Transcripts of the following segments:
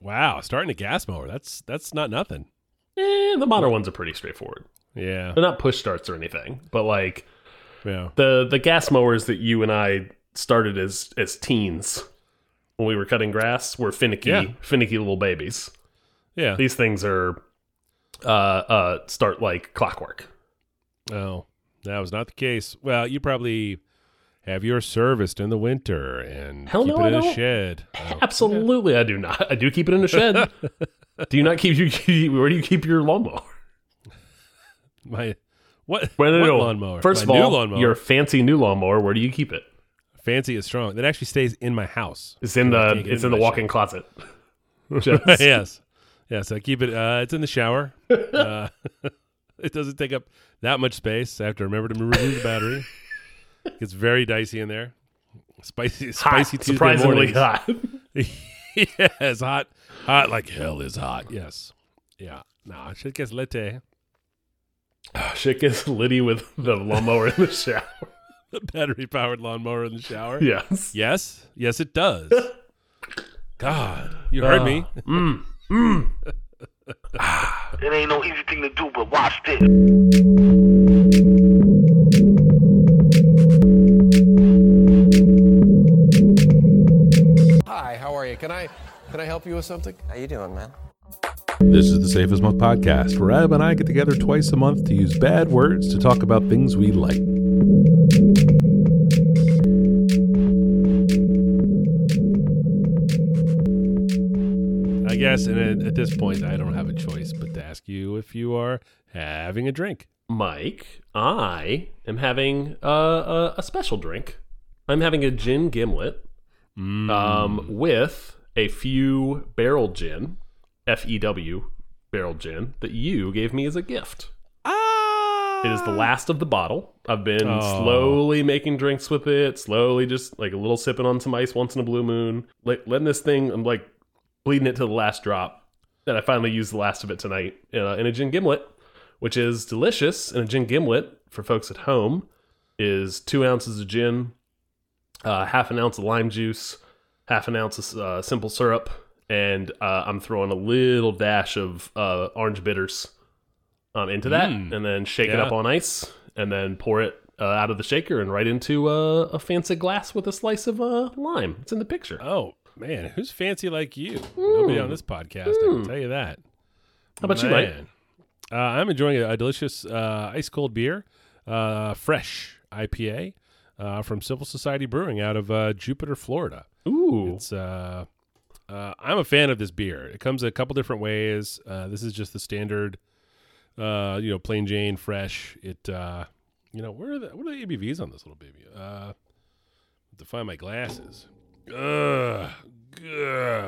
Wow, starting a gas mower. That's that's not nothing. Eh, the modern ones are pretty straightforward. Yeah. They're not push starts or anything, but like Yeah. the the gas mowers that you and I started as as teens when we were cutting grass were finicky, Yeah. finicky little babies. Yeah. These things are uh uh start like clockwork. Oh, that was not the case. Well, you probably have your serviced in the winter and Hell keep no, it I in a don't. shed. Oh, Absolutely, I do not. I do keep it in a shed. do you not keep you? Where do you keep your lawnmower? My what? No, what no. lawnmower? First My of all, lawnmower. your fancy new lawnmower. Where do you keep it? fancy is strong. That actually stays in my house. It's in the it's into in the walk-in closet. Yes. Yes, I keep it. Uh, it's in the shower. Uh, it doesn't take up that much space. I have to remember to remove the battery. It's very dicey in there. Spicy, hot, spicy Tuesday surprisingly mornings. hot. yes, hot, hot like hell is hot. Yes, yeah. No, shit gets latte. Shit gets litty with the lawnmower in the shower. The battery powered lawnmower in the shower. Yes. Yes, yes, it does. God, you heard me. Mm, mm. It ain't no easy thing to do, but watch this. You with something? How you doing, man? This is the Safe as Milk podcast, where Ab and I get together twice a month to use bad words to talk about things we like. I guess, and at, at this point, I don't have a choice but to ask you if you are having a drink. Mike, I am having a, a, a special drink. I'm having a gin gimlet um, with a few barrel gin, F E W barrel gin, that you gave me as a gift. Ah, It is the last of the bottle. I've been Oh. slowly making drinks with it, slowly just like a little sipping on some ice once in a blue moon, like letting this thing. I'm like bleeding it to the last drop. And I finally used the last of it tonight uh, in a gin gimlet, which is delicious. And a gin gimlet for folks at home is two ounces of gin, uh, half an ounce of lime juice, half an ounce of uh, simple syrup, and uh, I'm throwing a little dash of uh, orange bitters um, into that, Mm. and then shake it up on ice, and then pour it uh, out of the shaker and right into uh, a fancy glass with a slice of uh, lime. It's in the picture. Oh man, who's fancy like you? Nobody on this podcast. I can tell you that. How about you, Mike? Man. Uh, I'm enjoying a, a delicious uh, ice cold beer, uh, fresh IPA uh, from Civil Society Brewing out of uh, Jupiter, Florida. Ooh, It's uh, uh, I'm a fan of this beer. It comes a couple different ways. Uh, this is just the standard, uh, you know, plain Jane fresh. It, uh, you know, where are the what are the ABVs on this little baby? Uh, to find my glasses. Ugh, ugh,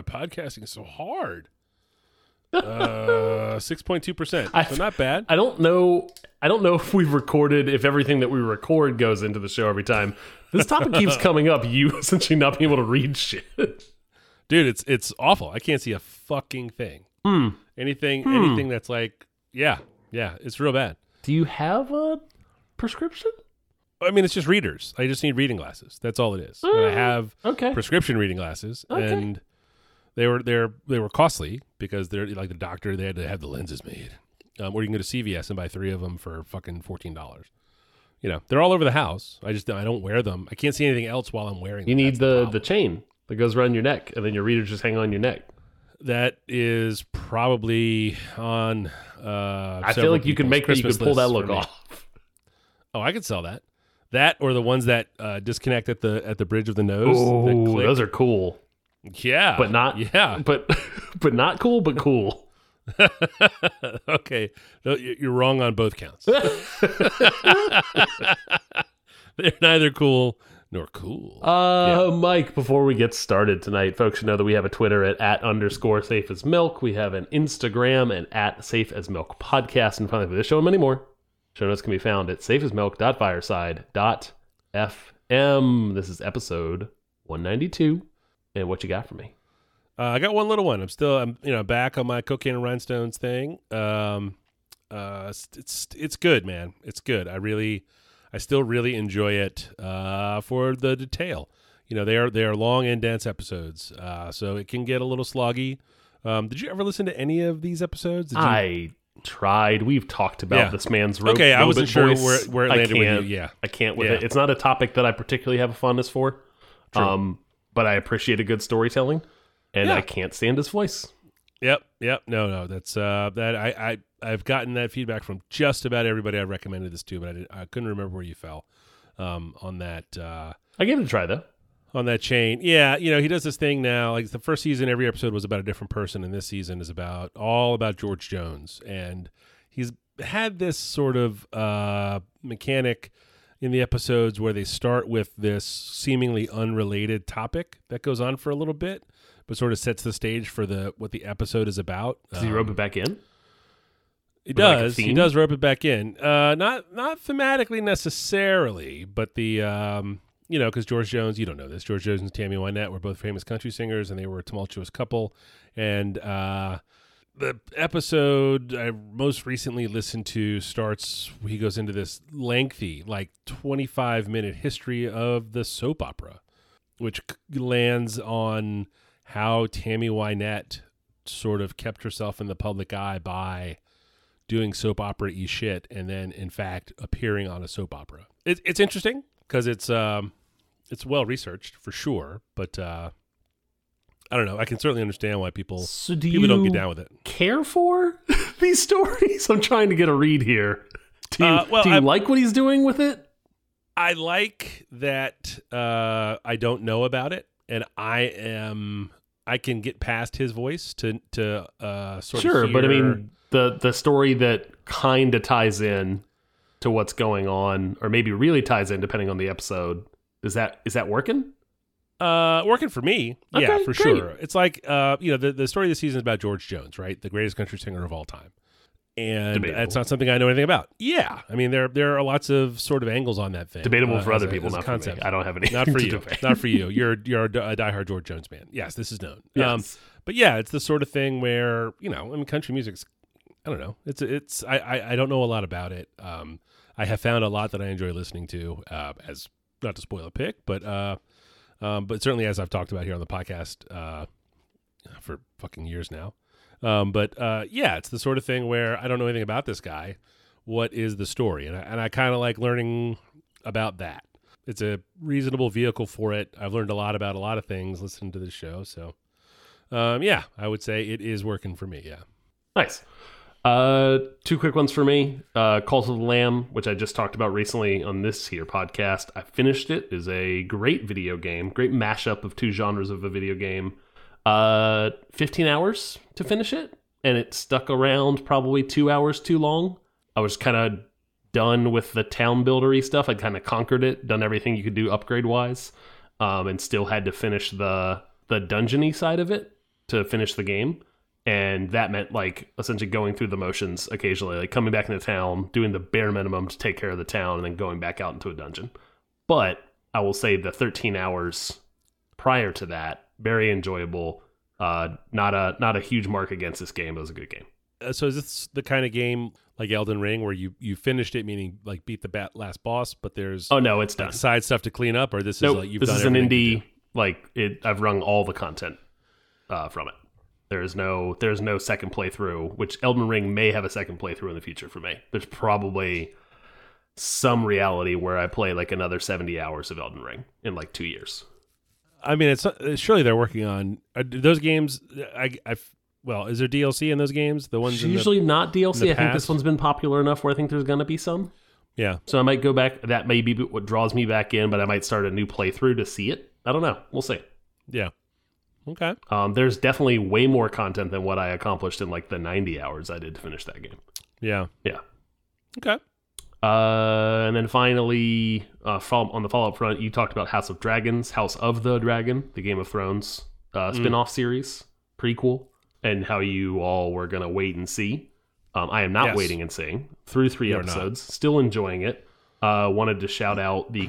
podcasting is so hard. Uh, six point two percent. So not bad. I don't know. I don't know if we've recorded if everything that we record goes into the show every time. This topic keeps coming up. You essentially not being able to read shit. dude it's it's awful i can't see a fucking thing Hmm. anything anything that's like yeah yeah it's real bad Do you have a prescription? i mean it's just readers i just need reading glasses that's all it is and i have Okay. prescription reading glasses Okay. and they were they're they were costly because they're like the doctor they had to have the lenses made um, or you can go to cvs and buy three of them for fucking $14 you know they're all over the house i just i don't wear them i can't see anything else while i'm wearing them. You them. need That's the the, problem. chain that goes around your neck, and then your readers just hang on your neck. That is probably on. Uh, I feel like you can make that. You can pull that look off. Oh, I could sell that. That or the ones that uh, disconnect at the at the bridge of the nose. Oh, those are cool, yeah, but not yeah. but but not cool, but cool. okay, No, you're wrong on both counts. They're neither cool nor cool. Uh, Mike, before we get started tonight, folks should know that we have a Twitter at, at underscore safe as milk. We have an Instagram and at safe as milk podcast. And finally, for this show and many more, show notes can be found at safeasmilk.fireside.fm. This is episode 192. And what you got for me? Uh, I got one little one. I'm still, I'm you know, back on my cocaine and rhinestones thing. Um, uh, it's it's it's good, man. It's good. I really, I still really enjoy it. Uh, for the detail, you know, they are they are long and dense episodes. Uh, so it can get a little sloggy. Um, did you ever listen to any of these episodes? Did you, I tried. We've talked about Yeah. this man's ro- Okay, I wasn't sure voice. where- where it landed with you. Yeah. I can't with Yeah. it. It's not a topic that I particularly have a fondness for. Um, but I appreciate a good storytelling, and Yeah. I can't stand his voice. Yep, yep. No, no. That's uh that I I I've gotten that feedback from just about everybody I recommended this to, but I did, I couldn't remember where you fell um on that uh I gave it a try though. on that chain. Yeah, you know, he does this thing now. Like the first season every episode was about a different person and this season is about all about George Jones and he's had this sort of uh mechanic in the episodes where they start with this seemingly unrelated topic that goes on for a little bit but sort of sets the stage for the what the episode is about. Does he Um, rope it back in? He With, like, does. he does rope it back in. Uh, not not thematically necessarily, but the um, you know, because George Jones, you don't know this. George Jones and Tammy Wynette were both famous country singers, and they were a tumultuous couple. And uh, the episode I most recently listened to starts. He goes into this lengthy, like twenty five minute history of the soap opera, which lands on how Tammy Wynette sort of kept herself in the public eye by doing soap opera y shit and then in fact appearing on a soap opera. It, it's interesting because it's um it's well researched for sure, but uh I don't know. I can certainly understand why people So do people you don't get down with it. care for these stories? I'm trying to get a read here. Do you, Uh, well, do you I'm- like what he's doing with it? I like that uh I don't know about it and I am I can get past his voice to to uh sort Sure, of but I mean the the story that kind of ties in to what's going on, or maybe really ties in, depending on the episode. Is that is that working? Uh, working for me, yeah, for great. sure. It's like, uh, you know, the, the story of the season is about George Jones, right, the greatest country singer of all time, and Debatable. it's not something I know anything about. Yeah, I mean, there there are lots of sort of angles on that thing. Debatable uh, for other a- people, not concept. for me. I don't have any. Not for you, not for you. You're you're a diehard George Jones man. Yes, this is known. Um, Yes. but yeah, it's the sort of thing where you know, I mean, country music's. I don't know. It's it's I, I I don't know a lot about it. Um, I have found a lot that I enjoy listening to. Uh, as not to spoil a pick, but uh, um, but certainly as I've talked about here on the podcast, uh, for fucking years now. Um, but uh, yeah, it's the sort of thing where I don't know anything about this guy. What is the story? And I, and I kind of like learning about that. It's a reasonable vehicle for it. I've learned a lot about a lot of things listening to this show. So, um, yeah, I would say it is working for me. Yeah. Nice. Uh, two quick ones for me. Uh, Cult of the Lamb, which I just talked about recently on this here podcast. I finished it. is a great video game, great mashup of two genres of a video game. Uh, 15 hours to finish it, and it stuck around probably two hours too long. I was kind of done with the town buildery stuff. I'd kind of conquered it, done everything you could do upgrade wise, um, and still had to finish the the dungeony side of it to finish the game and that meant like essentially going through the motions occasionally like coming back into town doing the bare minimum to take care of the town and then going back out into a dungeon. But i will say the 13 hours prior to that very enjoyable. Uh not a not a huge mark against this game it was a good game. Uh, so is this the kind of game like Elden Ring where you you finished it, meaning like beat the bat last boss, but there's oh no it's done. side stuff to clean up, or this is like you've this done is an indie like it i've rung all the content uh from it there's no there's no second playthrough which elden ring may have a second playthrough in the future for me. There's probably some reality where i play like another 70 hours of elden ring in like two years. I mean, it's uh, surely they're working on uh, those games. I, I, well, is there DLC in those games? The ones It's in the- usually not dlc i think this one's been popular enough where i think there's gonna be some. Yeah, so i might go back that may be what draws me back in but i might start a new playthrough to see it. I don't know. We'll see. Yeah. Okay. um, there's definitely way more content than what i accomplished in like the 90 hours i did to finish that game Yeah. yeah Okay. Uh, and then finally, uh, on the follow up front, you talked about House of Dragons, House of the Dragon, the Game of Thrones uh, spin off series, prequel, and how you all were going to wait and see. Um, I am not Yes. waiting and seeing through three You are not. episodes, still enjoying it. Uh, wanted to shout out the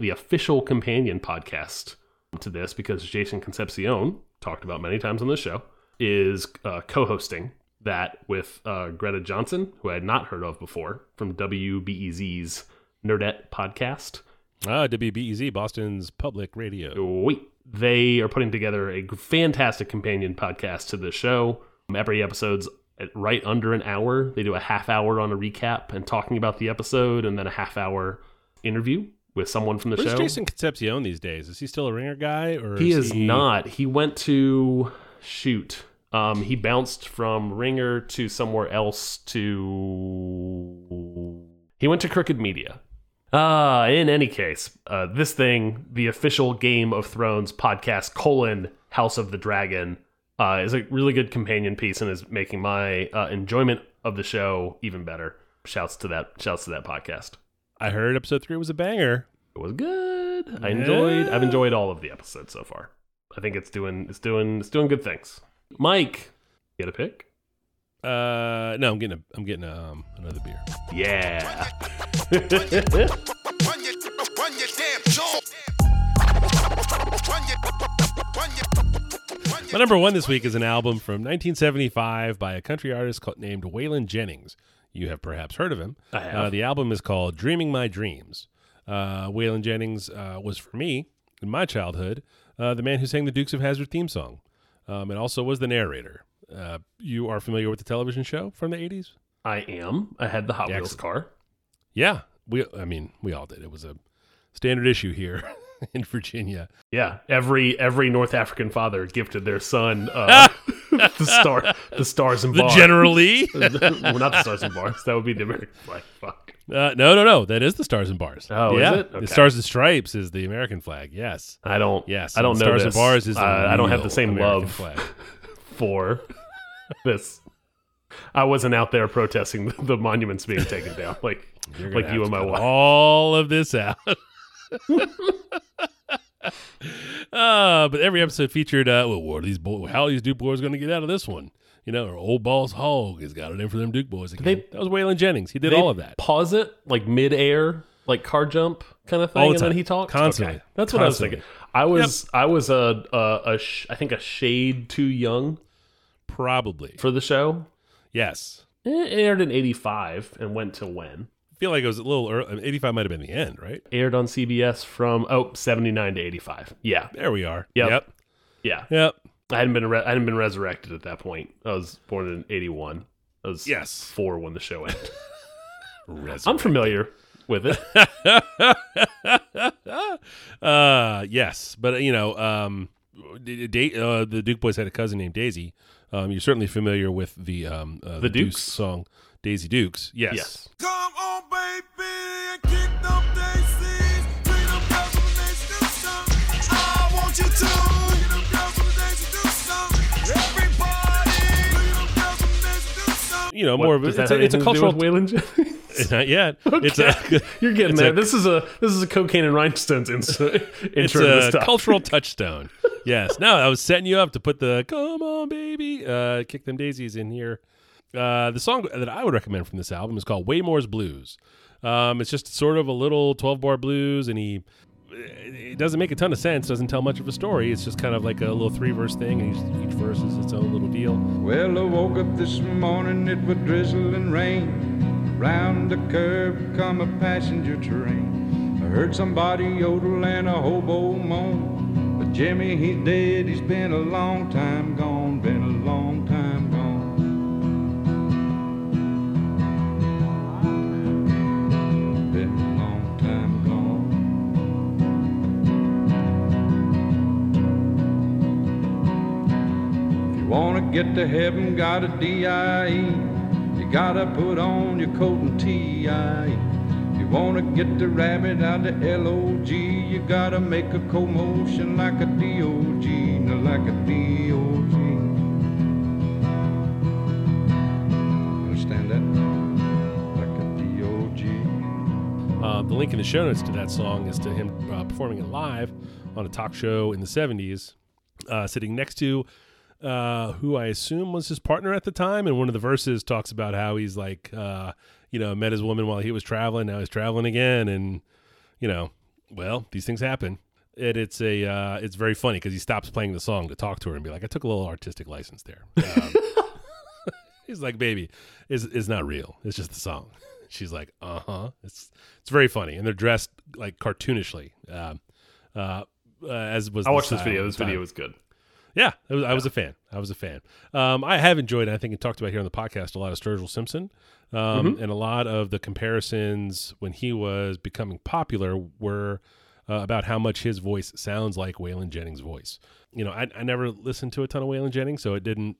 the official companion podcast to this because Jason Concepcion, talked about many times on this show, is uh, co hosting that with uh, Greta Johnson, who I had not heard of before from WBEZ's Nerdette podcast. Ah, WBEZ, Boston's public radio. Wait, they are putting together a fantastic companion podcast to the show. Every episode's at right under an hour. They do a half hour on a recap and talking about the episode, and then a half hour interview with someone from the Where's show. Jason Concepcion these days? Is he still a ringer guy or He is not. He went to shoot. Um, he bounced from Ringer to somewhere else to. He went to Crooked Media. Uh, in any case, uh, this thing, the official Game of Thrones podcast colon House of the Dragon, uh, is a really good companion piece and is making my uh, enjoyment of the show even better. Shouts to that! Shouts to that podcast. I heard episode three was a banger. It was good. I enjoyed. I've enjoyed all of the episodes so far. I think it's doing. It's doing. It's doing good things. Mike, get a pick. Uh, no, I'm getting a, I'm getting a, um, another beer. Yeah. Run your, run your damn jaw. Run your, run your, run My number one this week is an album from 1975 by a country artist called, named Waylon Jennings. You have perhaps heard of him. I have. Uh, the album is called Dreaming My Dreams. Uh, Waylon Jennings uh, was for me in my childhood uh, the man who sang the Dukes of Hazzard theme song, um, and also was the narrator. Uh, you are familiar with the television show from the 80s? I am. I had the Hot Wheels Excellent. car. Yeah, we. I mean, we all did. It was a standard issue here in Virginia. Yeah. Every every North African father gifted their son uh, the star, the stars and The bars. General Lee. well, not the stars and bars. That would be the American flag. Fuck. Uh, no, no, no. That is the Stars and Bars. Oh, is yeah. it? The Stars and Stripes is the American flag. Yes. I don't. Yes. I don't know Stars this. and Bars is the Uh, I don't have the same American love flag. for this. I wasn't out there protesting the, the monuments being taken down like like you and my wife. All of this out. Uh, but every episode featured, uh, well, what are these boys, how are these Duke boys going to get out of this one? You know, or old boss Hogg has got it in for them Duke boys again. They- that was Waylon Jennings. He did all of that. Pause it like mid air, like car jump kind of thing, All the and then time. he talks Constantly. Okay. That's what I was thinking. I was I was a a, a sh- I think a shade too young Probably. for the show. Yes. It aired in '85 and went to when feel like it was a little early. 85 might have been the end, right? aired on CBS from oh 79 to 85. Yeah, There we are. Yep. Yep. yeah. Yep. I hadn't been re- I hadn't been resurrected at that point. I was born in '81. I was Yes. four when the show ended. I'm familiar with it. uh, yes, but you know, um, D- Da- uh, the Duke boys had a cousin named Daisy. Um, you're certainly familiar with the um, uh, The Dukes? song, Daisy Dukes. Yes. yes. Come on, You know, What- more of a, it's a, it's a anything to do cultural. Waylon Jennings? not yet. It's a You're getting there. this is a this is a cocaine and rhinestones intro, it's to a stuff. cultural touchstone. yes. No, I was setting you up to put the "Come on, baby," uh, kick them daisies in here. Uh, the song that I would recommend from this album is called "Waymore's Blues." Um, it's just sort of a little twelve-bar blues, and he it doesn't make a ton of sense. Doesn't tell much of a story. It's just kind of like a little three-verse thing, and each, each verse is its own little deal. Well, I woke up this morning, it would drizzle and rain. Round the curve come a passenger train. I heard somebody yodel and a hobo moan. But Jimmy, he's dead, he's been a long time gone, been a long wanna get to heaven, got a D.I.E. You gotta put on your coat and T.I.E. You wanna get the rabbit out the L.O.G. You gotta make a commotion like a D.O.G. Like a D.O.G. Understand that? Like a D.O.G. Uh, the link in the show notes to that song is to him uh, performing it live on a talk show in the 70s, uh, sitting next to uh, who I assume was his partner at the time. And one of the verses talks about how he's like, uh, you know, met his woman while he was traveling. Now he's traveling again. And, you know, well, these things happen. And it's a, uh, it's very funny because he stops playing the song to talk to her and be like, I took a little artistic license there. Um, he's like, baby, it's, it's not real. It's just the song. She's like, uh huh. It's it's very funny, and they're dressed like cartoonishly. Um, uh, uh, as was I watched this video. This video was good. Yeah, it was, I was a fan. I was a fan. Um, I have enjoyed, I think, and talked about here on the podcast a lot of Sturgill Simpson, um, and a lot of the comparisons when he was becoming popular were uh, about how much his voice sounds like Waylon Jennings' voice. You know, I, I never listened to a ton of Waylon Jennings, so it didn't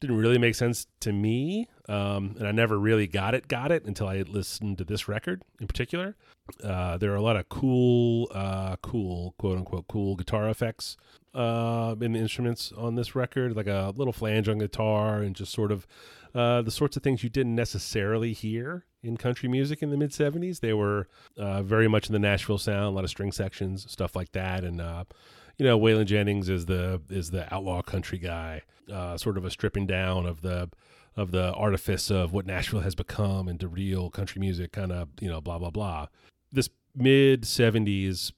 didn't really make sense to me, um, and I never really got it got it until I listened to this record in particular. Uh, there are a lot of cool, uh, cool quote unquote cool guitar effects uh, in the instruments on this record, like a little flange on guitar, and just sort of uh, the sorts of things you didn't necessarily hear in country music in the mid '70s. They were uh, very much in the Nashville sound, a lot of string sections, stuff like that, and uh, you know, Waylon Jennings is the is the outlaw country guy, uh, sort of a stripping down of the of the artifice of what Nashville has become into real country music, kind of you know, blah blah blah. This mid '70s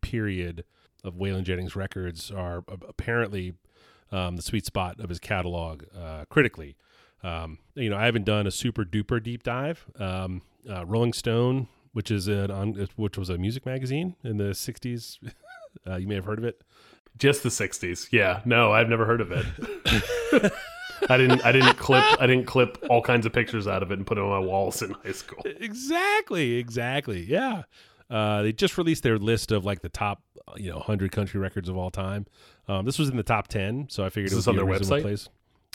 period of Waylon Jennings records are apparently um, the sweet spot of his catalog uh, critically. Um, you know, I haven't done a super duper deep dive. Um, uh, Rolling Stone, which is an on, which was a music magazine in the '60s. Uh, you may have heard of it. Just the '60s. Yeah. No, I've never heard of it. I didn't. I didn't clip. I didn't clip all kinds of pictures out of it and put it on my walls in high school. Exactly, exactly. Yeah. Uh, they just released their list of like the top, uh, you know, hundred country records of all time. Um, this was in the top ten, so I figured Is it this would on their website? Place.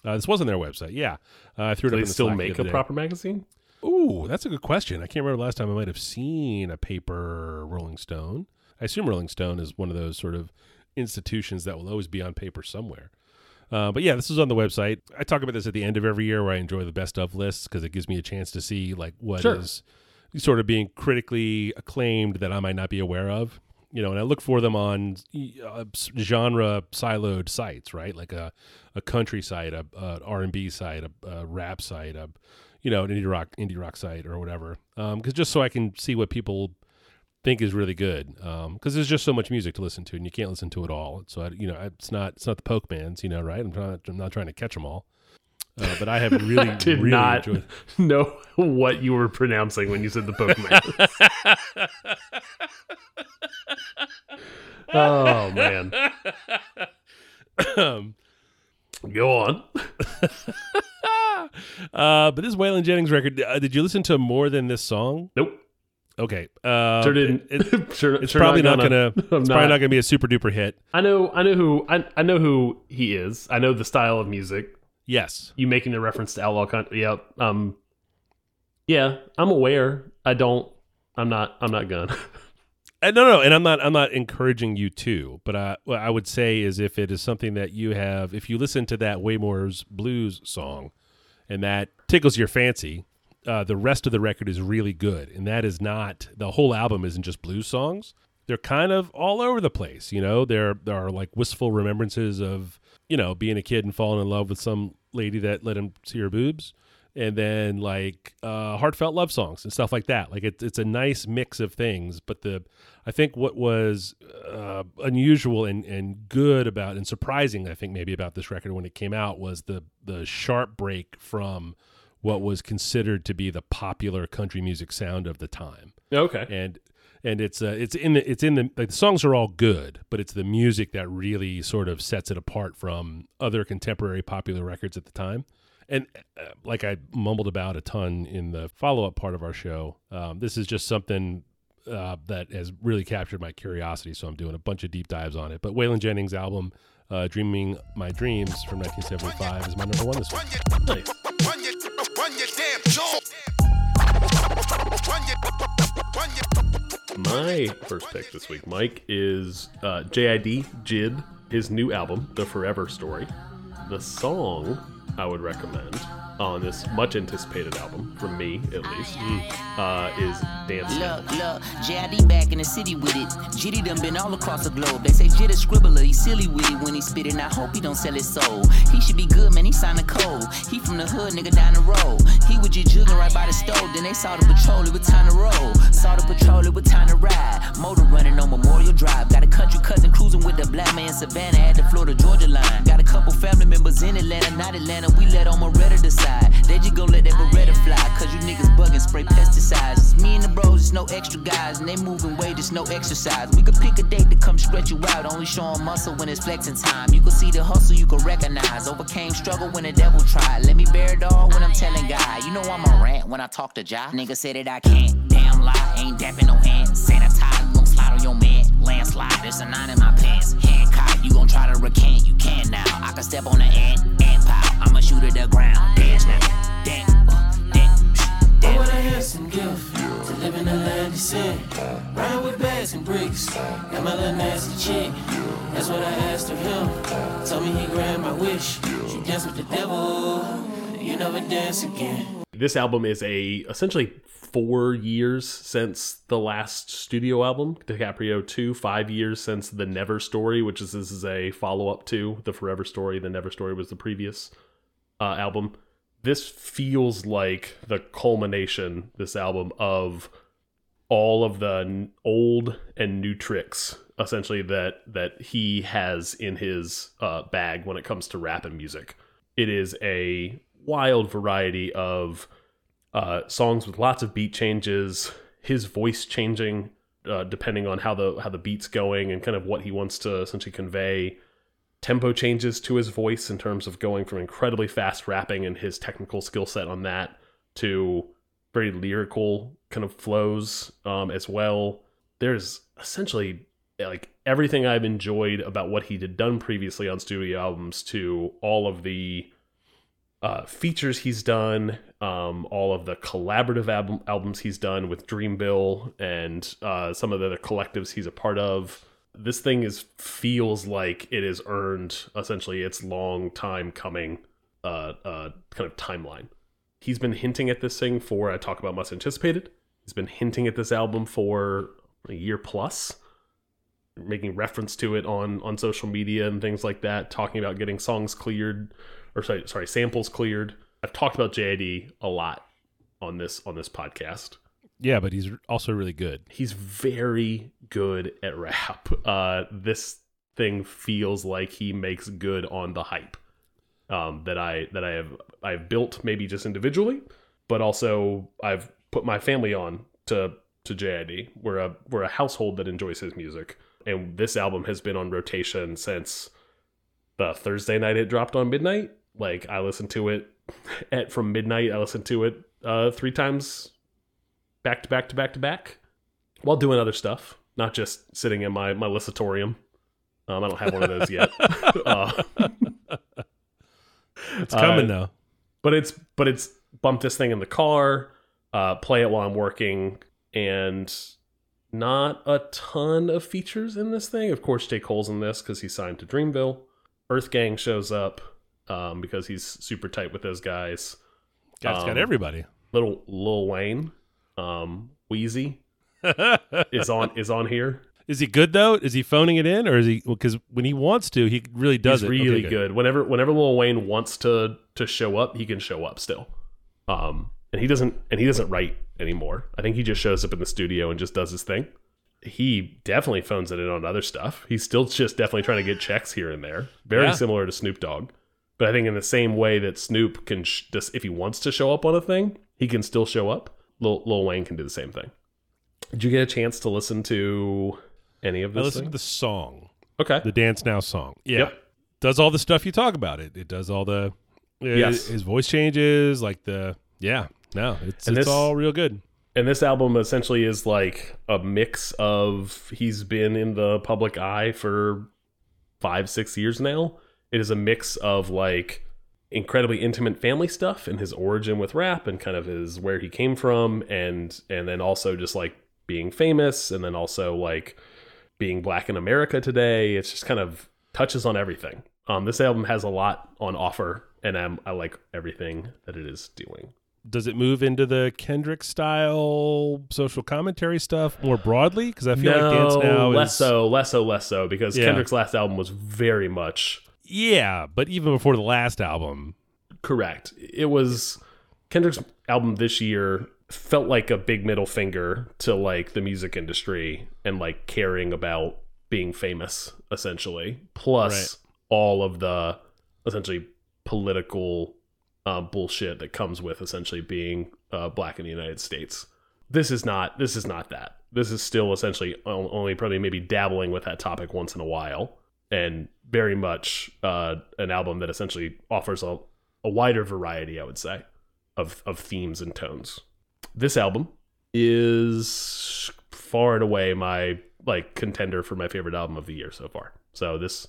Uh, this was on their website. Yeah, uh, I threw it Do up they in the still the make a proper magazine? Ooh, that's a good question. I can't remember the last time I might have seen a paper Rolling Stone. I assume Rolling Stone is one of those sort of institutions that will always be on paper somewhere. Uh, but yeah, this is on the website. I talk about this at the end of every year where I enjoy the best of lists because it gives me a chance to see like what is Sure. sort of being critically acclaimed that I might not be aware of. You know, and I look for them on uh, genre siloed sites, right? Like a, a country site, a, a R and B site, a, a rap site, a you know an indie rock indie rock site or whatever. Because just so I can see what people think is really good. Because there's just so much music to listen to, and you can't listen to it all. So I, you know, it's not it's not the Pokemans, you know, right? I'm not I'm not trying to catch them all. Uh, but I have really Did really not enjoyed. know what you were pronouncing when you said the Pokemon. oh man. um, Go on. uh, but this Waylon Jennings record, uh, did you listen to more than this song? Nope. Okay, uh, Sure didn't. it- it- sure, it's sure probably not gonna. gonna. It's probably not. gonna be a super duper hit. I know. I know who. I, I know who he is. I know the style of music. Yes, You making the reference to outlaw country. Yeah. Um. Yeah, I'm aware. I don't. I'm not. I'm not gonna. Uh, no, no, and I'm not. I'm not encouraging you to. But I, what I would say is, if it is something that you have, if you listen to that Waymore's blues song, and that tickles your fancy, uh, the rest of the record is really good. And that is not the whole album. Isn't just blues songs. They're kind of all over the place. You know, there there are like wistful remembrances of you know being a kid and falling in love with some lady that let him see her boobs. And then like uh, heartfelt love songs and stuff like that. Like it's it's a nice mix of things. But the I think what was uh, unusual and, and good about and surprising, I think maybe about this record when it came out was the the sharp break from what was considered to be the popular country music sound of the time. okay. And and it's uh, it's in the it's in the like the songs are all good, but it's the music that really sort of sets it apart from other contemporary popular records at the time. And uh, like I mumbled about a ton in the follow up part of our show, um, this is just something uh, that has really captured my curiosity. So I'm doing a bunch of deep dives on it. But Waylon Jennings' album, uh, "Dreaming My Dreams" from 1975, is my number one this week. Nice. My first pick this week, Mike, is uh, JID Jid, his new album, The Forever Story. The song I would recommend on this much anticipated album, from me at least, uh, is Dancing. Look, look, JID back in the city with it. Jitty done been all across the globe. They say Jit scribbler, he silly with it when he spit it. And I hope he don't sell his soul. He should be good, man, he signed a code. He from the hood, nigga down the road. He was just jugging right by the stove. Then they saw the patrol, it was time to roll. Saw the patrol, it was time to ride. Motor running on Memorial Drive. Got a country cousin cruising with the black man Savannah at the Florida Georgia line. Got a couple family members in Atlanta, not Atlanta. We let on Moretta decide. Slide. They just gon' let that Beretta oh, fly, cause you niggas bugging, spray pesticides. It's me and the bros, it's no extra guys, and they moving weight, it's no exercise. We could pick a date to come stretch you out, only showing muscle when it's flexing time. You can see the hustle, you can recognize. Overcame struggle when the devil tried. Let me bear it all when I'm telling God. You know I'm a rant when I talk to Jah. Nigga said that I can't. Damn lie, ain't dapping no hand. Sanitize, you gon' slide on your man. Landslide, there's a nine in my pants. Hancock, you gon' try to recant, you can now. I can step on the ant, ant. I'ma shoot at the ground. Dance now. Dance, dance, I would dance. have handsome gift to live in the land of sin. Ride with bags and bricks. Got my little nasty chick. That's what I asked of him. Told me he grant my wish. She dance with the devil. You never dance again. This album is a essentially four years since the last studio album, DiCaprio 2, five years since The Never Story, which is this is a follow up to The Forever Story. The Never Story was the previous uh, album. This feels like the culmination, this album, of all of the old and new tricks essentially that that he has in his uh, bag when it comes to rap and music. It is a wild variety of uh, songs with lots of beat changes, his voice changing uh, depending on how the how the beat's going and kind of what he wants to essentially convey. Tempo changes to his voice in terms of going from incredibly fast rapping and his technical skill set on that to very lyrical kind of flows um, as well. There's essentially like everything I've enjoyed about what he had done previously on studio albums to all of the uh, features he's done, um, all of the collaborative album, albums he's done with Dreamville and uh, some of the other collectives he's a part of. This thing is feels like it has earned essentially its long time coming uh, uh, kind of timeline. He's been hinting at this thing for I talk about must anticipated. He's been hinting at this album for a year plus making reference to it on on social media and things like that, talking about getting songs cleared or sorry, sorry, samples cleared. I've talked about JID a lot on this on this podcast. Yeah, but he's also really good. He's very good at rap. Uh, this thing feels like he makes good on the hype um, that I that I have I've built maybe just individually, but also I've put my family on to to JID. We're a we're a household that enjoys his music, and this album has been on rotation since the Thursday night it dropped on midnight. Like I listened to it at from midnight. I listened to it uh, three times back to back to back to back while doing other stuff, not just sitting in my my listatorium. Um, I don't have one of those yet. uh, It's coming Uh, though. but it's but it's bump this thing in the car, uh, play it while I'm working, and not a ton of features in this thing. Of course, J. Cole's in this because he's signed to Dreamville. Earth Gang shows up um, because he's super tight with those guys. Got um, everybody. Little Lil Wayne, um, Weezy is on is on here. Is he good though? Is he phoning it in, or is he? Because when he wants to, he really does He's it. Okay, really good. Whenever whenever Lil Wayne wants to to show up, he can show up still. Um, and he doesn't and he doesn't write anymore. I think he just shows up in the studio and just does his thing. He definitely phones it in on other stuff. He's still just definitely trying to get checks here and there. Very Yeah. similar to Snoop Dogg. But I think in the same way that Snoop can sh- just if he wants to show up on a thing, he can still show up. Lil, Lil Wayne can do the same thing. Did you get a chance to listen to any of this? I listened thing? to the song, okay. the Dance Now song. Yeah, Yep. does all the stuff you talk about. It it does all the. Uh, yes. his voice changes, like the yeah. No, it's And it's this- all real good. And this album essentially is like a mix of he's been in the public eye for five, six years now. It is a mix of like incredibly intimate family stuff and his origin with rap and kind of his where he came from and and then also just like being famous and then also like being black in America today. It's just kind of touches on everything. Um, this album has a lot on offer, and I'm, I like everything that it is doing. Does it move into the Kendrick style social commentary stuff more broadly? Because I feel like Dance Now less is so, less so, less so, because Yeah. Kendrick's last album was very much yeah, but even before the last album, correct. It was Kendrick's album this year felt like a big middle finger to like the music industry and like caring about being famous, essentially. Plus Right. all of the essentially political uh, bullshit that comes with essentially being uh, black in the United States. This is not. This is not that. This is still essentially only probably maybe dabbling with that topic once in a while, and very much uh, an album that essentially offers a, a wider variety, I would say, of of themes and tones. This album is far and away my like contender for my favorite album of the year so far. So this,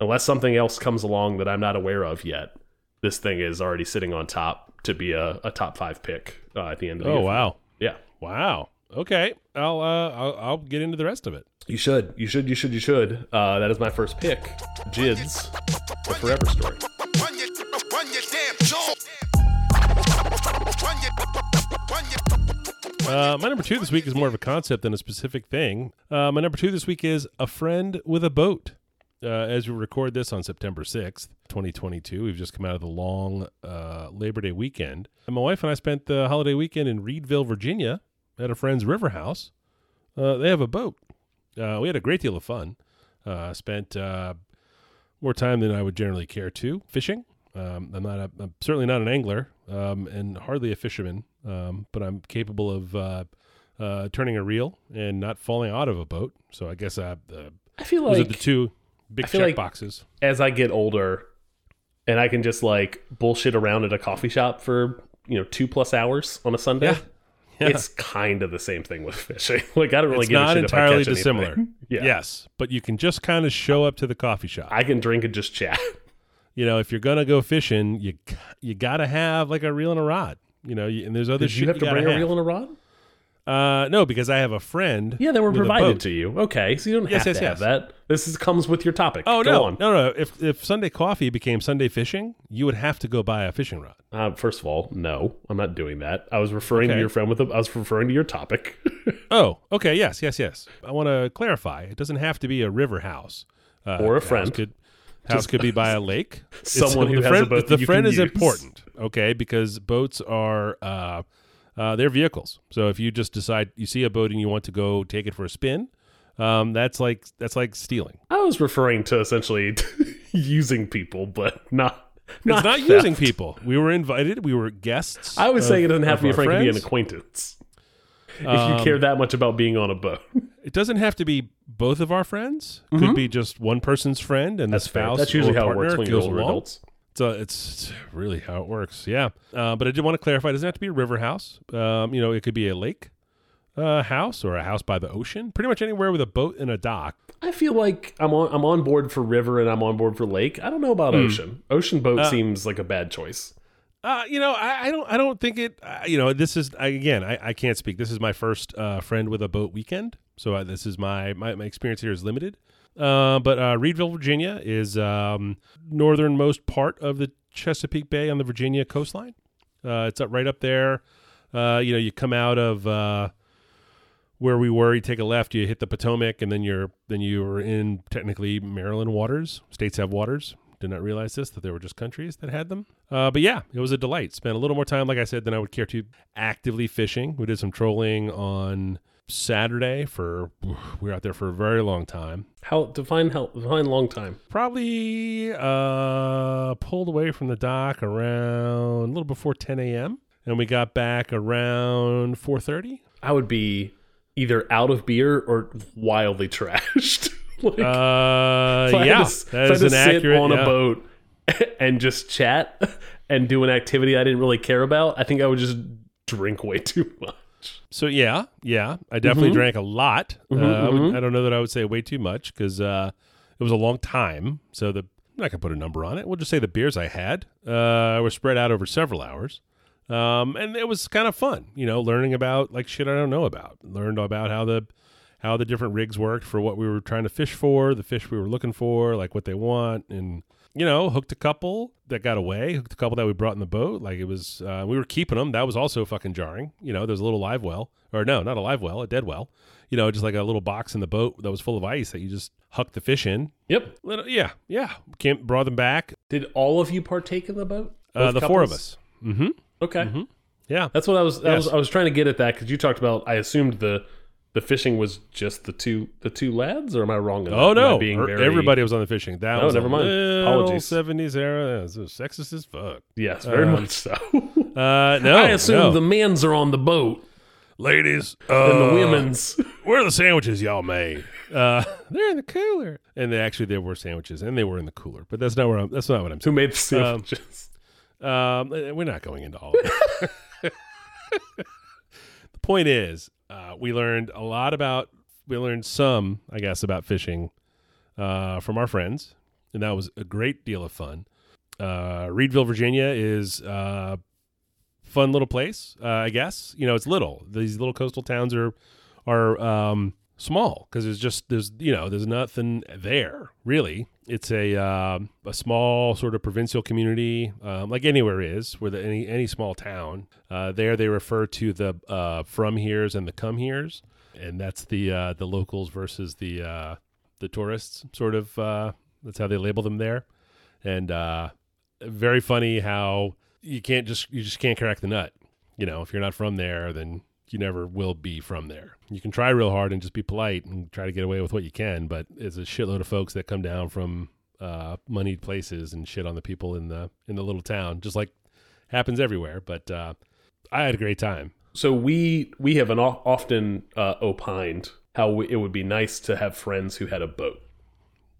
unless something else comes along that I'm not aware of yet, this thing is already sitting on top to be a, a top five pick uh, at the end of the Oh year. Oh wow, Yeah. wow. Okay, I'll uh, I'll, I'll get into the rest of it. You should. You should. You should. You should. Uh, that is my first pick. Jids, the Forever Story. Uh, my number two this week is more of a concept than a specific thing. Uh, my number two this week is a friend with a boat. Uh, as we record this on September 6th, 2022, we've just come out of the long uh, Labor Day weekend. And my wife and I spent the holiday weekend in Reedville, Virginia at a friend's river house. Uh, they have a boat. Uh, we had a great deal of fun. Uh, spent uh, more time than I would generally care to fishing. Um, I'm not. A, I'm certainly not an angler, um, and hardly a fisherman. Um, but I'm capable of uh, uh, turning a reel and not falling out of a boat. So I guess uh, I feel like those are the two big I check like- boxes. as I get older, and I can just like bullshit around at a coffee shop for you know two plus hours on a Sunday. Yeah. Yeah. It's kind of the same thing with fishing. Like I don't really It's give not shit if I entirely dissimilar. Yeah. Yes, but you can just kind of show up to the coffee shop. I can drink and just chat. you know, if you're gonna go fishing, you you gotta have like a reel and a rod. You know, you- and there's other Did shit you have to gotta bring a reel and a rod? Uh, no, because I have a friend. Yeah, they were provided to you. Okay, so you don't Yes, have yes, to yes. have that. This is, comes with your topic. Oh Go no, on. no, no! If if Sunday coffee became Sunday fishing, you would have to go buy a fishing rod. Uh, first of all, no, I'm not doing that. I was referring to your friend with. A, I was referring to your topic. Oh, okay, yes, yes, yes. I want to clarify. It doesn't have to be a river house uh, Or a friend. House could, house could be by a lake. Someone who the has friend, a boat The friend is use. important, okay? Because boats are uh, uh, they're vehicles. So if you just decide you see a boat and you want to go take it for a spin, um, that's like that's like stealing. I was referring to essentially using people, but not. It's not theft. using people. We were invited. We were guests. I was saying it doesn't have to be a friend; it be an acquaintance. If Um, you care that much about being on a boat, It doesn't have to be both of our friends. Could be just one person's friend and Mm-hmm. that's the fair. spouse. That's usually how it works when you're older adults. So it's really how it works. Yeah. Uh, but I did want to clarify. It doesn't have to be a river house. Um, you know, it could be a lake uh, house or a house by the ocean. Pretty much anywhere with a boat and a dock. I feel like I'm on. I'm on board for river and I'm on board for lake. I don't know about ocean. Ocean boat Uh, seems like a bad choice. Uh, you know, I, I don't. I don't think it. Uh, you know, this is I, again. I, I can't speak. This is my first uh, friend with a boat weekend, so uh, this is my, my my experience here is limited. Uh, but uh, Reedville, Virginia, is um, northernmost part of the Chesapeake Bay on the Virginia coastline. Uh, it's up right up there. Uh, you know, you come out of uh, where we were. You take a left. You hit the Potomac, and then you're then you're in technically Maryland waters. States have waters. Did not realize this that there were just countries that had them. Uh, but yeah, it was a delight. Spent a little more time, like I said, than I would care to actively fishing. We did some trolling on Saturday for we were out there for a very long time. How define how define long time? Probably uh, pulled away from the dock around a little before 10 a.m. and we got back around 4:30. I would be either out of beer or wildly trashed. like, Uh, if yeah, to that if I is an accurate on yeah. a boat and just chat and do an activity I didn't really care about. I think I would just drink way too much. So yeah, yeah, I definitely Mhm. drank a lot. uh, Mhm, I, would- mhm. I don't know that I would say way too much because uh, it was a long time. So the I'm not gonna put a number on it. We'll just say the beers I had uh, were spread out over several hours, um, and it was kind of fun. You know, learning about like shit I don't know about. Learned about how the how the different rigs worked for what we were trying to fish for, the fish we were looking for, like what they want, and you know, hooked a couple that got away, hooked a couple that we brought in the boat. Like it was, uh, we were keeping them. That was also fucking jarring. You know, there's a little live well, or no, not a live well, a dead well. You know, just like a little box in the boat that was full of ice that you just huck the fish in. Yep. Little, yeah, yeah. Came, brought them back. Did all of you partake in the boat? Uh, the four of us. Mm-hmm. Okay. Mhm. Yeah. That's what I was. I was. I was trying to get at that because you talked about. I assumed the the fishing was just the two the two lads, or am I wrong? Oh no! being Er- very- Everybody was on the fishing. That Oh, was never mind. Apologies. Seventies era. It was sexist as fuck. Yes, very Um, much so. Uh, no, I assume no. the men's are on the boat ladies and the uh, women's. Where are the sandwiches y'all made? Uh, they're in the cooler. And they actually there were sandwiches, and they were in the cooler. But that's not where I'm. That's not what I'm Who saying. made the sandwiches? Um, eh, we're not going into all of it. the point is, uh, we learned a lot about. We learned some, I guess, about fishing uh, from our friends, and that was a great deal of fun. Uh, Reedville, Virginia, is a fun little place. Uh, I guess you know it's little. These little coastal towns are are um, small because there's just there's you know there's nothing there really. It's a um a small sort of provincial community, um, like anywhere is, where the, any any small town. Uh, there they refer to the uh, from here's and the come here's, and that's the uh, the locals versus the uh, the tourists. Sort of uh, that's how they label them there, and uh, very funny how you can't just you just can't crack the nut. You know, if you're not from there, then you never will be from there. You can try real hard and just be polite and try to get away with what you can, but it's a shitload of folks that come down from uh, moneyed places and shit on the people in the in the little town, just like happens everywhere. But uh, I had a great time. So we we have an often uh, opined how we, it would be nice to have friends who had a boat,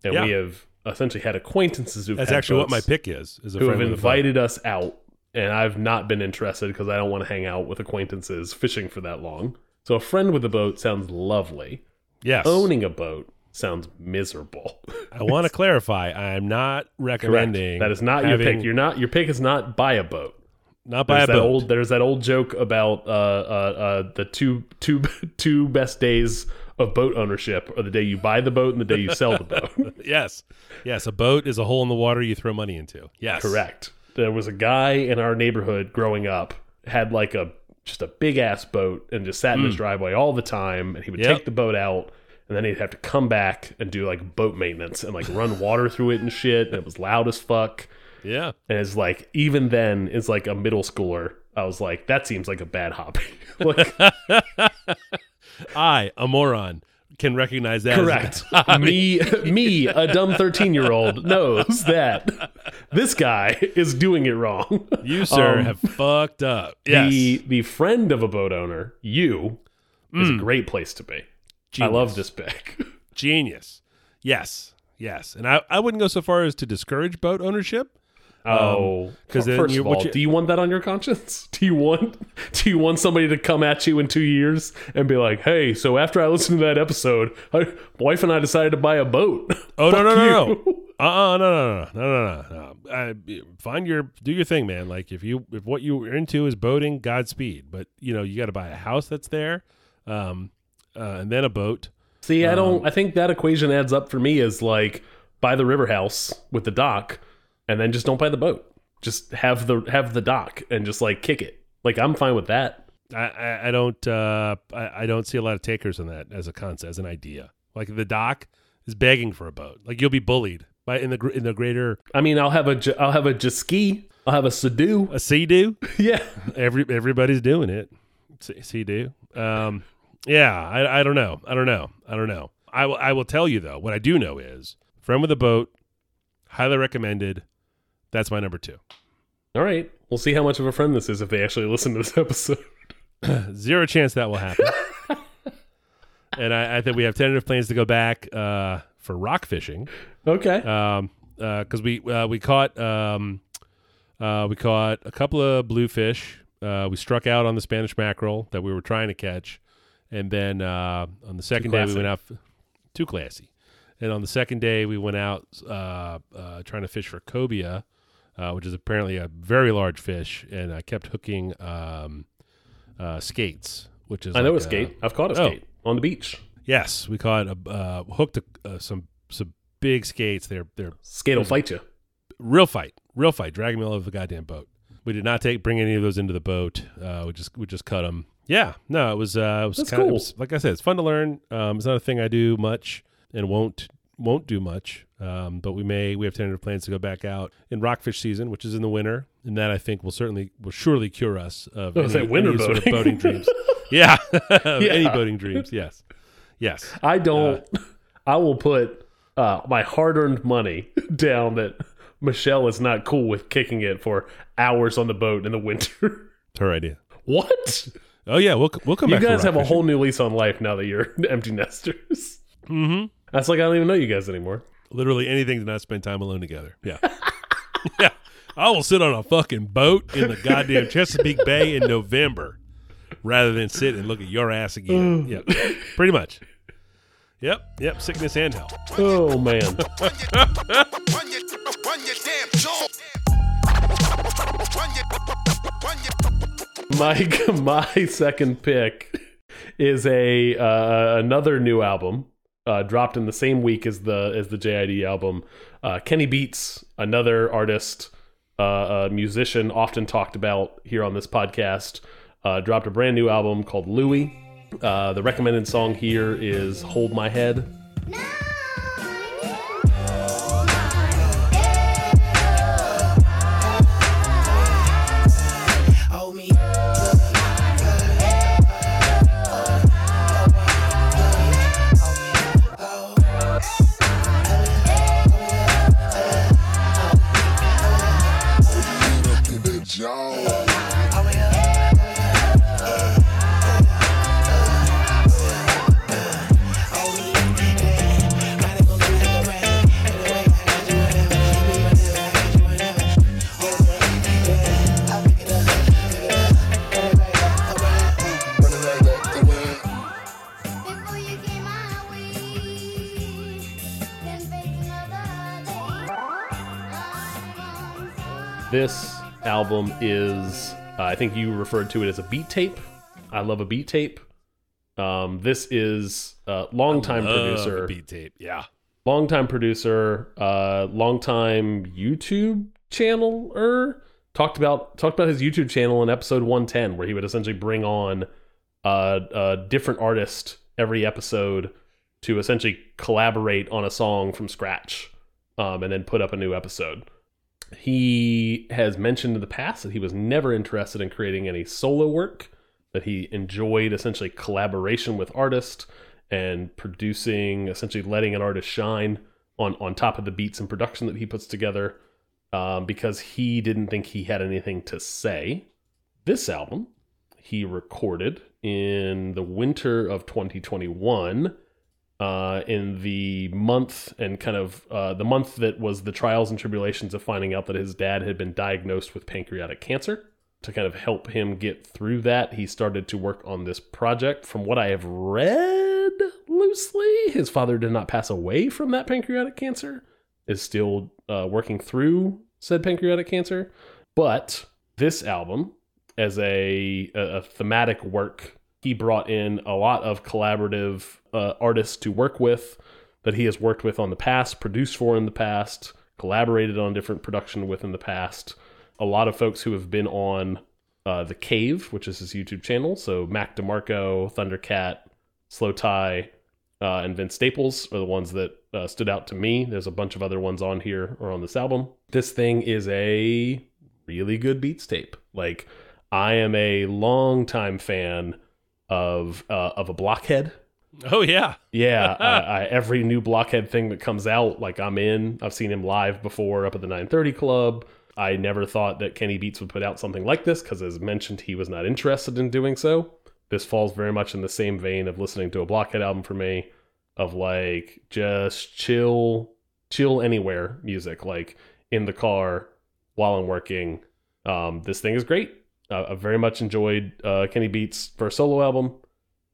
and Yeah. we have essentially had acquaintances who That's actually what my pick is. Is a who have friend with a boat. invited us out, and I've not been interested because I don't want to hang out with acquaintances fishing for that long. So a friend with a boat sounds lovely. Yes. Owning a boat sounds miserable. I want to clarify. I'm not recommending Correct. That is not your pick. You're not your pick is not buy a boat. not buy There's a that boat. old there's that old joke about uh, uh, uh, the two two two best days of boat ownership are the day you buy the boat and the day you sell the boat. yes, yes. A boat is a hole in the water you throw money into. Yes, Correct. There was a guy in our neighborhood growing up had like a just a big ass boat and just sat in his driveway all the time and he would Hmm. Yep. take the boat out and then he'd have to come back and do like boat maintenance and like run water through it and shit and it was loud as fuck. Yeah. And it's like even then, it's like a middle schooler, I was like, that seems like a bad hobby. like, I, a moron, can recognize that. correct. me, me, a dumb thirteen-year-old knows that this guy is doing it wrong. You, sir, Um, have fucked up. Yes. The the friend of a boat owner, you, is Mm. a great place to be. I love this pick. Genius. Yes. Yes. And I, I wouldn't go so far as to discourage boat ownership. Oh, because then first you, of all, you- do you want that on your conscience? Do you want do you want somebody to come at you in two years and be like, "Hey, so after I listened to that episode, I, my wife and I decided to buy a boat." Oh no no no no uh uh no no no no no no. I, find your do your thing, man. Like if you if what you're into is boating, Godspeed. But you know you got to buy a house that's there, um, uh, and then a boat. See, I Um, don't. I think that equation adds up for me as like buy the river house with the dock, and then just don't buy the boat. Just have the have the dock and just like kick it. Like I'm fine with that. I I, I don't uh I, I don't see a lot of takers on that as a concept as an idea. Like the dock is begging for a boat. Like you'll be bullied by in the in the greater I mean, I'll have a I'll have a ski. I'll have a Sea-Doo. a sea. Yeah. Every everybody's doing it. See. Um, yeah, I, I don't know. I don't know. I don't know. I will I will tell you though. What I do know is friend with a boat, highly recommended. That's my number two. All right. We'll see how much of a friend this is if they actually listen to this episode. Zero chance that will happen. and I, I think we have tentative plans to go back uh, for rock fishing. Okay. Um, because we uh, we caught um, uh, we caught a couple of bluefish. Uh, we struck out on the Spanish mackerel that we were trying to catch, and then uh, on the second day we went out too classy. And on the second day we went out uh, uh, trying to fish for cobia, uh, which is apparently a very large fish, and I kept hooking um, uh, skates, which is I know a skate. I've caught a oh. skate on the beach. Yes, we caught a uh, hooked a, uh, some some big skates. They're they're Skate will fight you. real fight, real fight. Drag me all over the goddamn boat. We did not take bring any of those into the boat. Uh, we just we just cut them. Yeah, no, it was uh, it was That's kind cool. of like I said, it's fun to learn. Um, it's not a thing I do much and won't won't do much, um, but we may we have tentative plans to go back out in rockfish season, which is in the winter, and that I think will certainly will surely cure us of any, winter any sort of boating. boating dreams. Yeah, of any boating dreams. Yes, yes. I don't. I will put uh, my hard-earned money down that Michelle is not cool with kicking it for hours on the boat in the winter. It's her idea. what? Oh yeah, we'll we'll come You guys have a whole new lease on life now that you're empty nesters. Mhm. That's like I don't even know you guys anymore. literally anything to not spend time alone together. Yeah. yeah. I will sit on a fucking boat in the goddamn Chesapeake Bay in November rather than sit and look at your ass again. yep. Pretty much. Yep. Yep. Sickness and health. Oh man. Run your, run your damn jaw. Run your, run your. my my second pick is a uh, another new album uh, dropped in the same week as the as the JID album. Uh, Kenny Beats, another artist, uh, musician, often talked about here on this podcast, uh, dropped a brand new album called Louie. Uh, the recommended song here is "Hold My Head." Hold album is, uh, I think you referred to it as a beat tape. I love a beat tape. Um, this is a longtime producer, a beat tape. Yeah. longtime producer, uh, longtime YouTube channeler. Talked about talked about his YouTube channel in episode 110, where he would essentially bring on uh, a different artist every episode to essentially collaborate on a song from scratch, um, and then put up a new episode. He has mentioned in the past that he was never interested in creating any solo work, that he enjoyed essentially collaboration with artists and producing, essentially letting an artist shine on, on top of the beats and production that he puts together um, because he didn't think he had anything to say. This album he recorded in the winter of 2021 uh, in the month and kind of uh, the month that was the trials and tribulations of finding out that his dad had been diagnosed with pancreatic cancer. To kind of help him get through that, he started to work on this project. From what I have read loosely, his father did not pass away from that pancreatic cancer, is still uh, working through said pancreatic cancer. But this album, as a, a, a thematic work, he brought in a lot of collaborative uh, artists to work with that he has worked with on the past, produced for in the past, collaborated on different production with in the past. A lot of folks who have been on uh, The Cave, which is his YouTube channel. So Mac DeMarco, Thundercat, Slowthai, uh, and Vince Staples are the ones that uh, stood out to me. There's a bunch of other ones on here or on this album. This thing is a really good beats tape. Like I am a longtime fan of uh, of a blockhead. Oh yeah. Yeah, I, I, every new blockhead thing that comes out, like I'm in. I've seen him live before up at the 930 Club. I never thought that Kenny Beats would put out something like this because, as mentioned, he was not interested in doing so. This falls very much in the same vein of listening to a blockhead album for me, of like just chill, chill anywhere music, like in the car while I'm working. Um, this thing is great. Uh, I very much enjoyed uh, Kenny Beats' first solo album.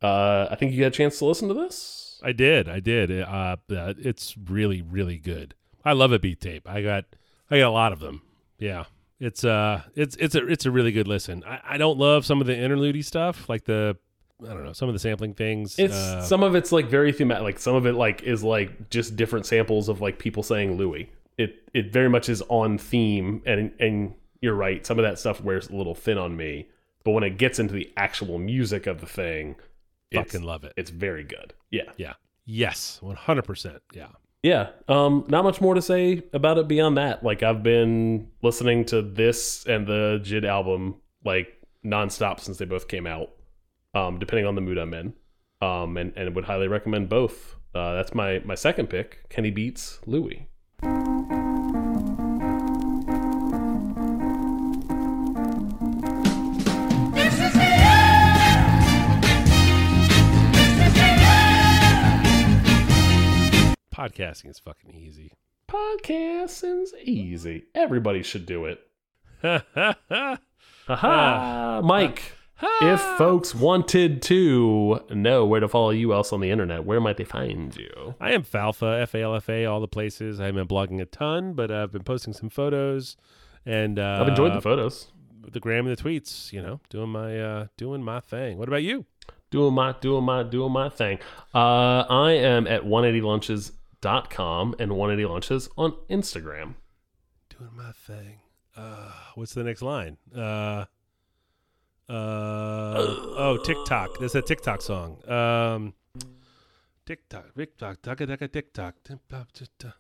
Uh, I think you got a chance to listen to this. I did. I did. Uh, it's really, really good. I love a beat tape. I got, I got a lot of them. Yeah, it's uh, it's it's a it's a really good listen. I, I don't love some of the interlude stuff, like the, I don't know, some of the sampling things. It's uh, some of it's like very thematic. Like some of it like is like just different samples of like people saying Louie. It it very much is on theme, and and you're right. Some of that stuff wears a little thin on me, but when it gets into the actual music of the thing, it's, fucking love it. it's very good. Yeah. Yeah. Yes. One hundred percent. Yeah. yeah, um, not much more to say about it beyond that. Like I've been listening to this and the Jid album like nonstop since they both came out. Um, depending on the mood I'm in, um, and and would highly recommend both. Uh, that's my my second pick. Kenny Beats Louie. Podcasting is fucking easy. Podcasting's easy. Everybody should do it. Aha. Aha, Mike. If folks wanted to know where to follow you else on the internet, where might they find you? I am Falfa, F A L F A, all the places. I haven't been blogging a ton, but uh, I've been posting some photos, and uh, I've enjoyed the photos. the gram and the tweets. You know, doing my uh, doing my thing. What about you? Doing my doing my doing my thing. Uh, I am at dot com and 180 launches on Instagram. Doing my thing. Uh, what's the next line? Uh, uh, oh, TikTok. That's a TikTok song. Um, TikTok, TikTok, taka taka TikTok. TikTok, TikTok.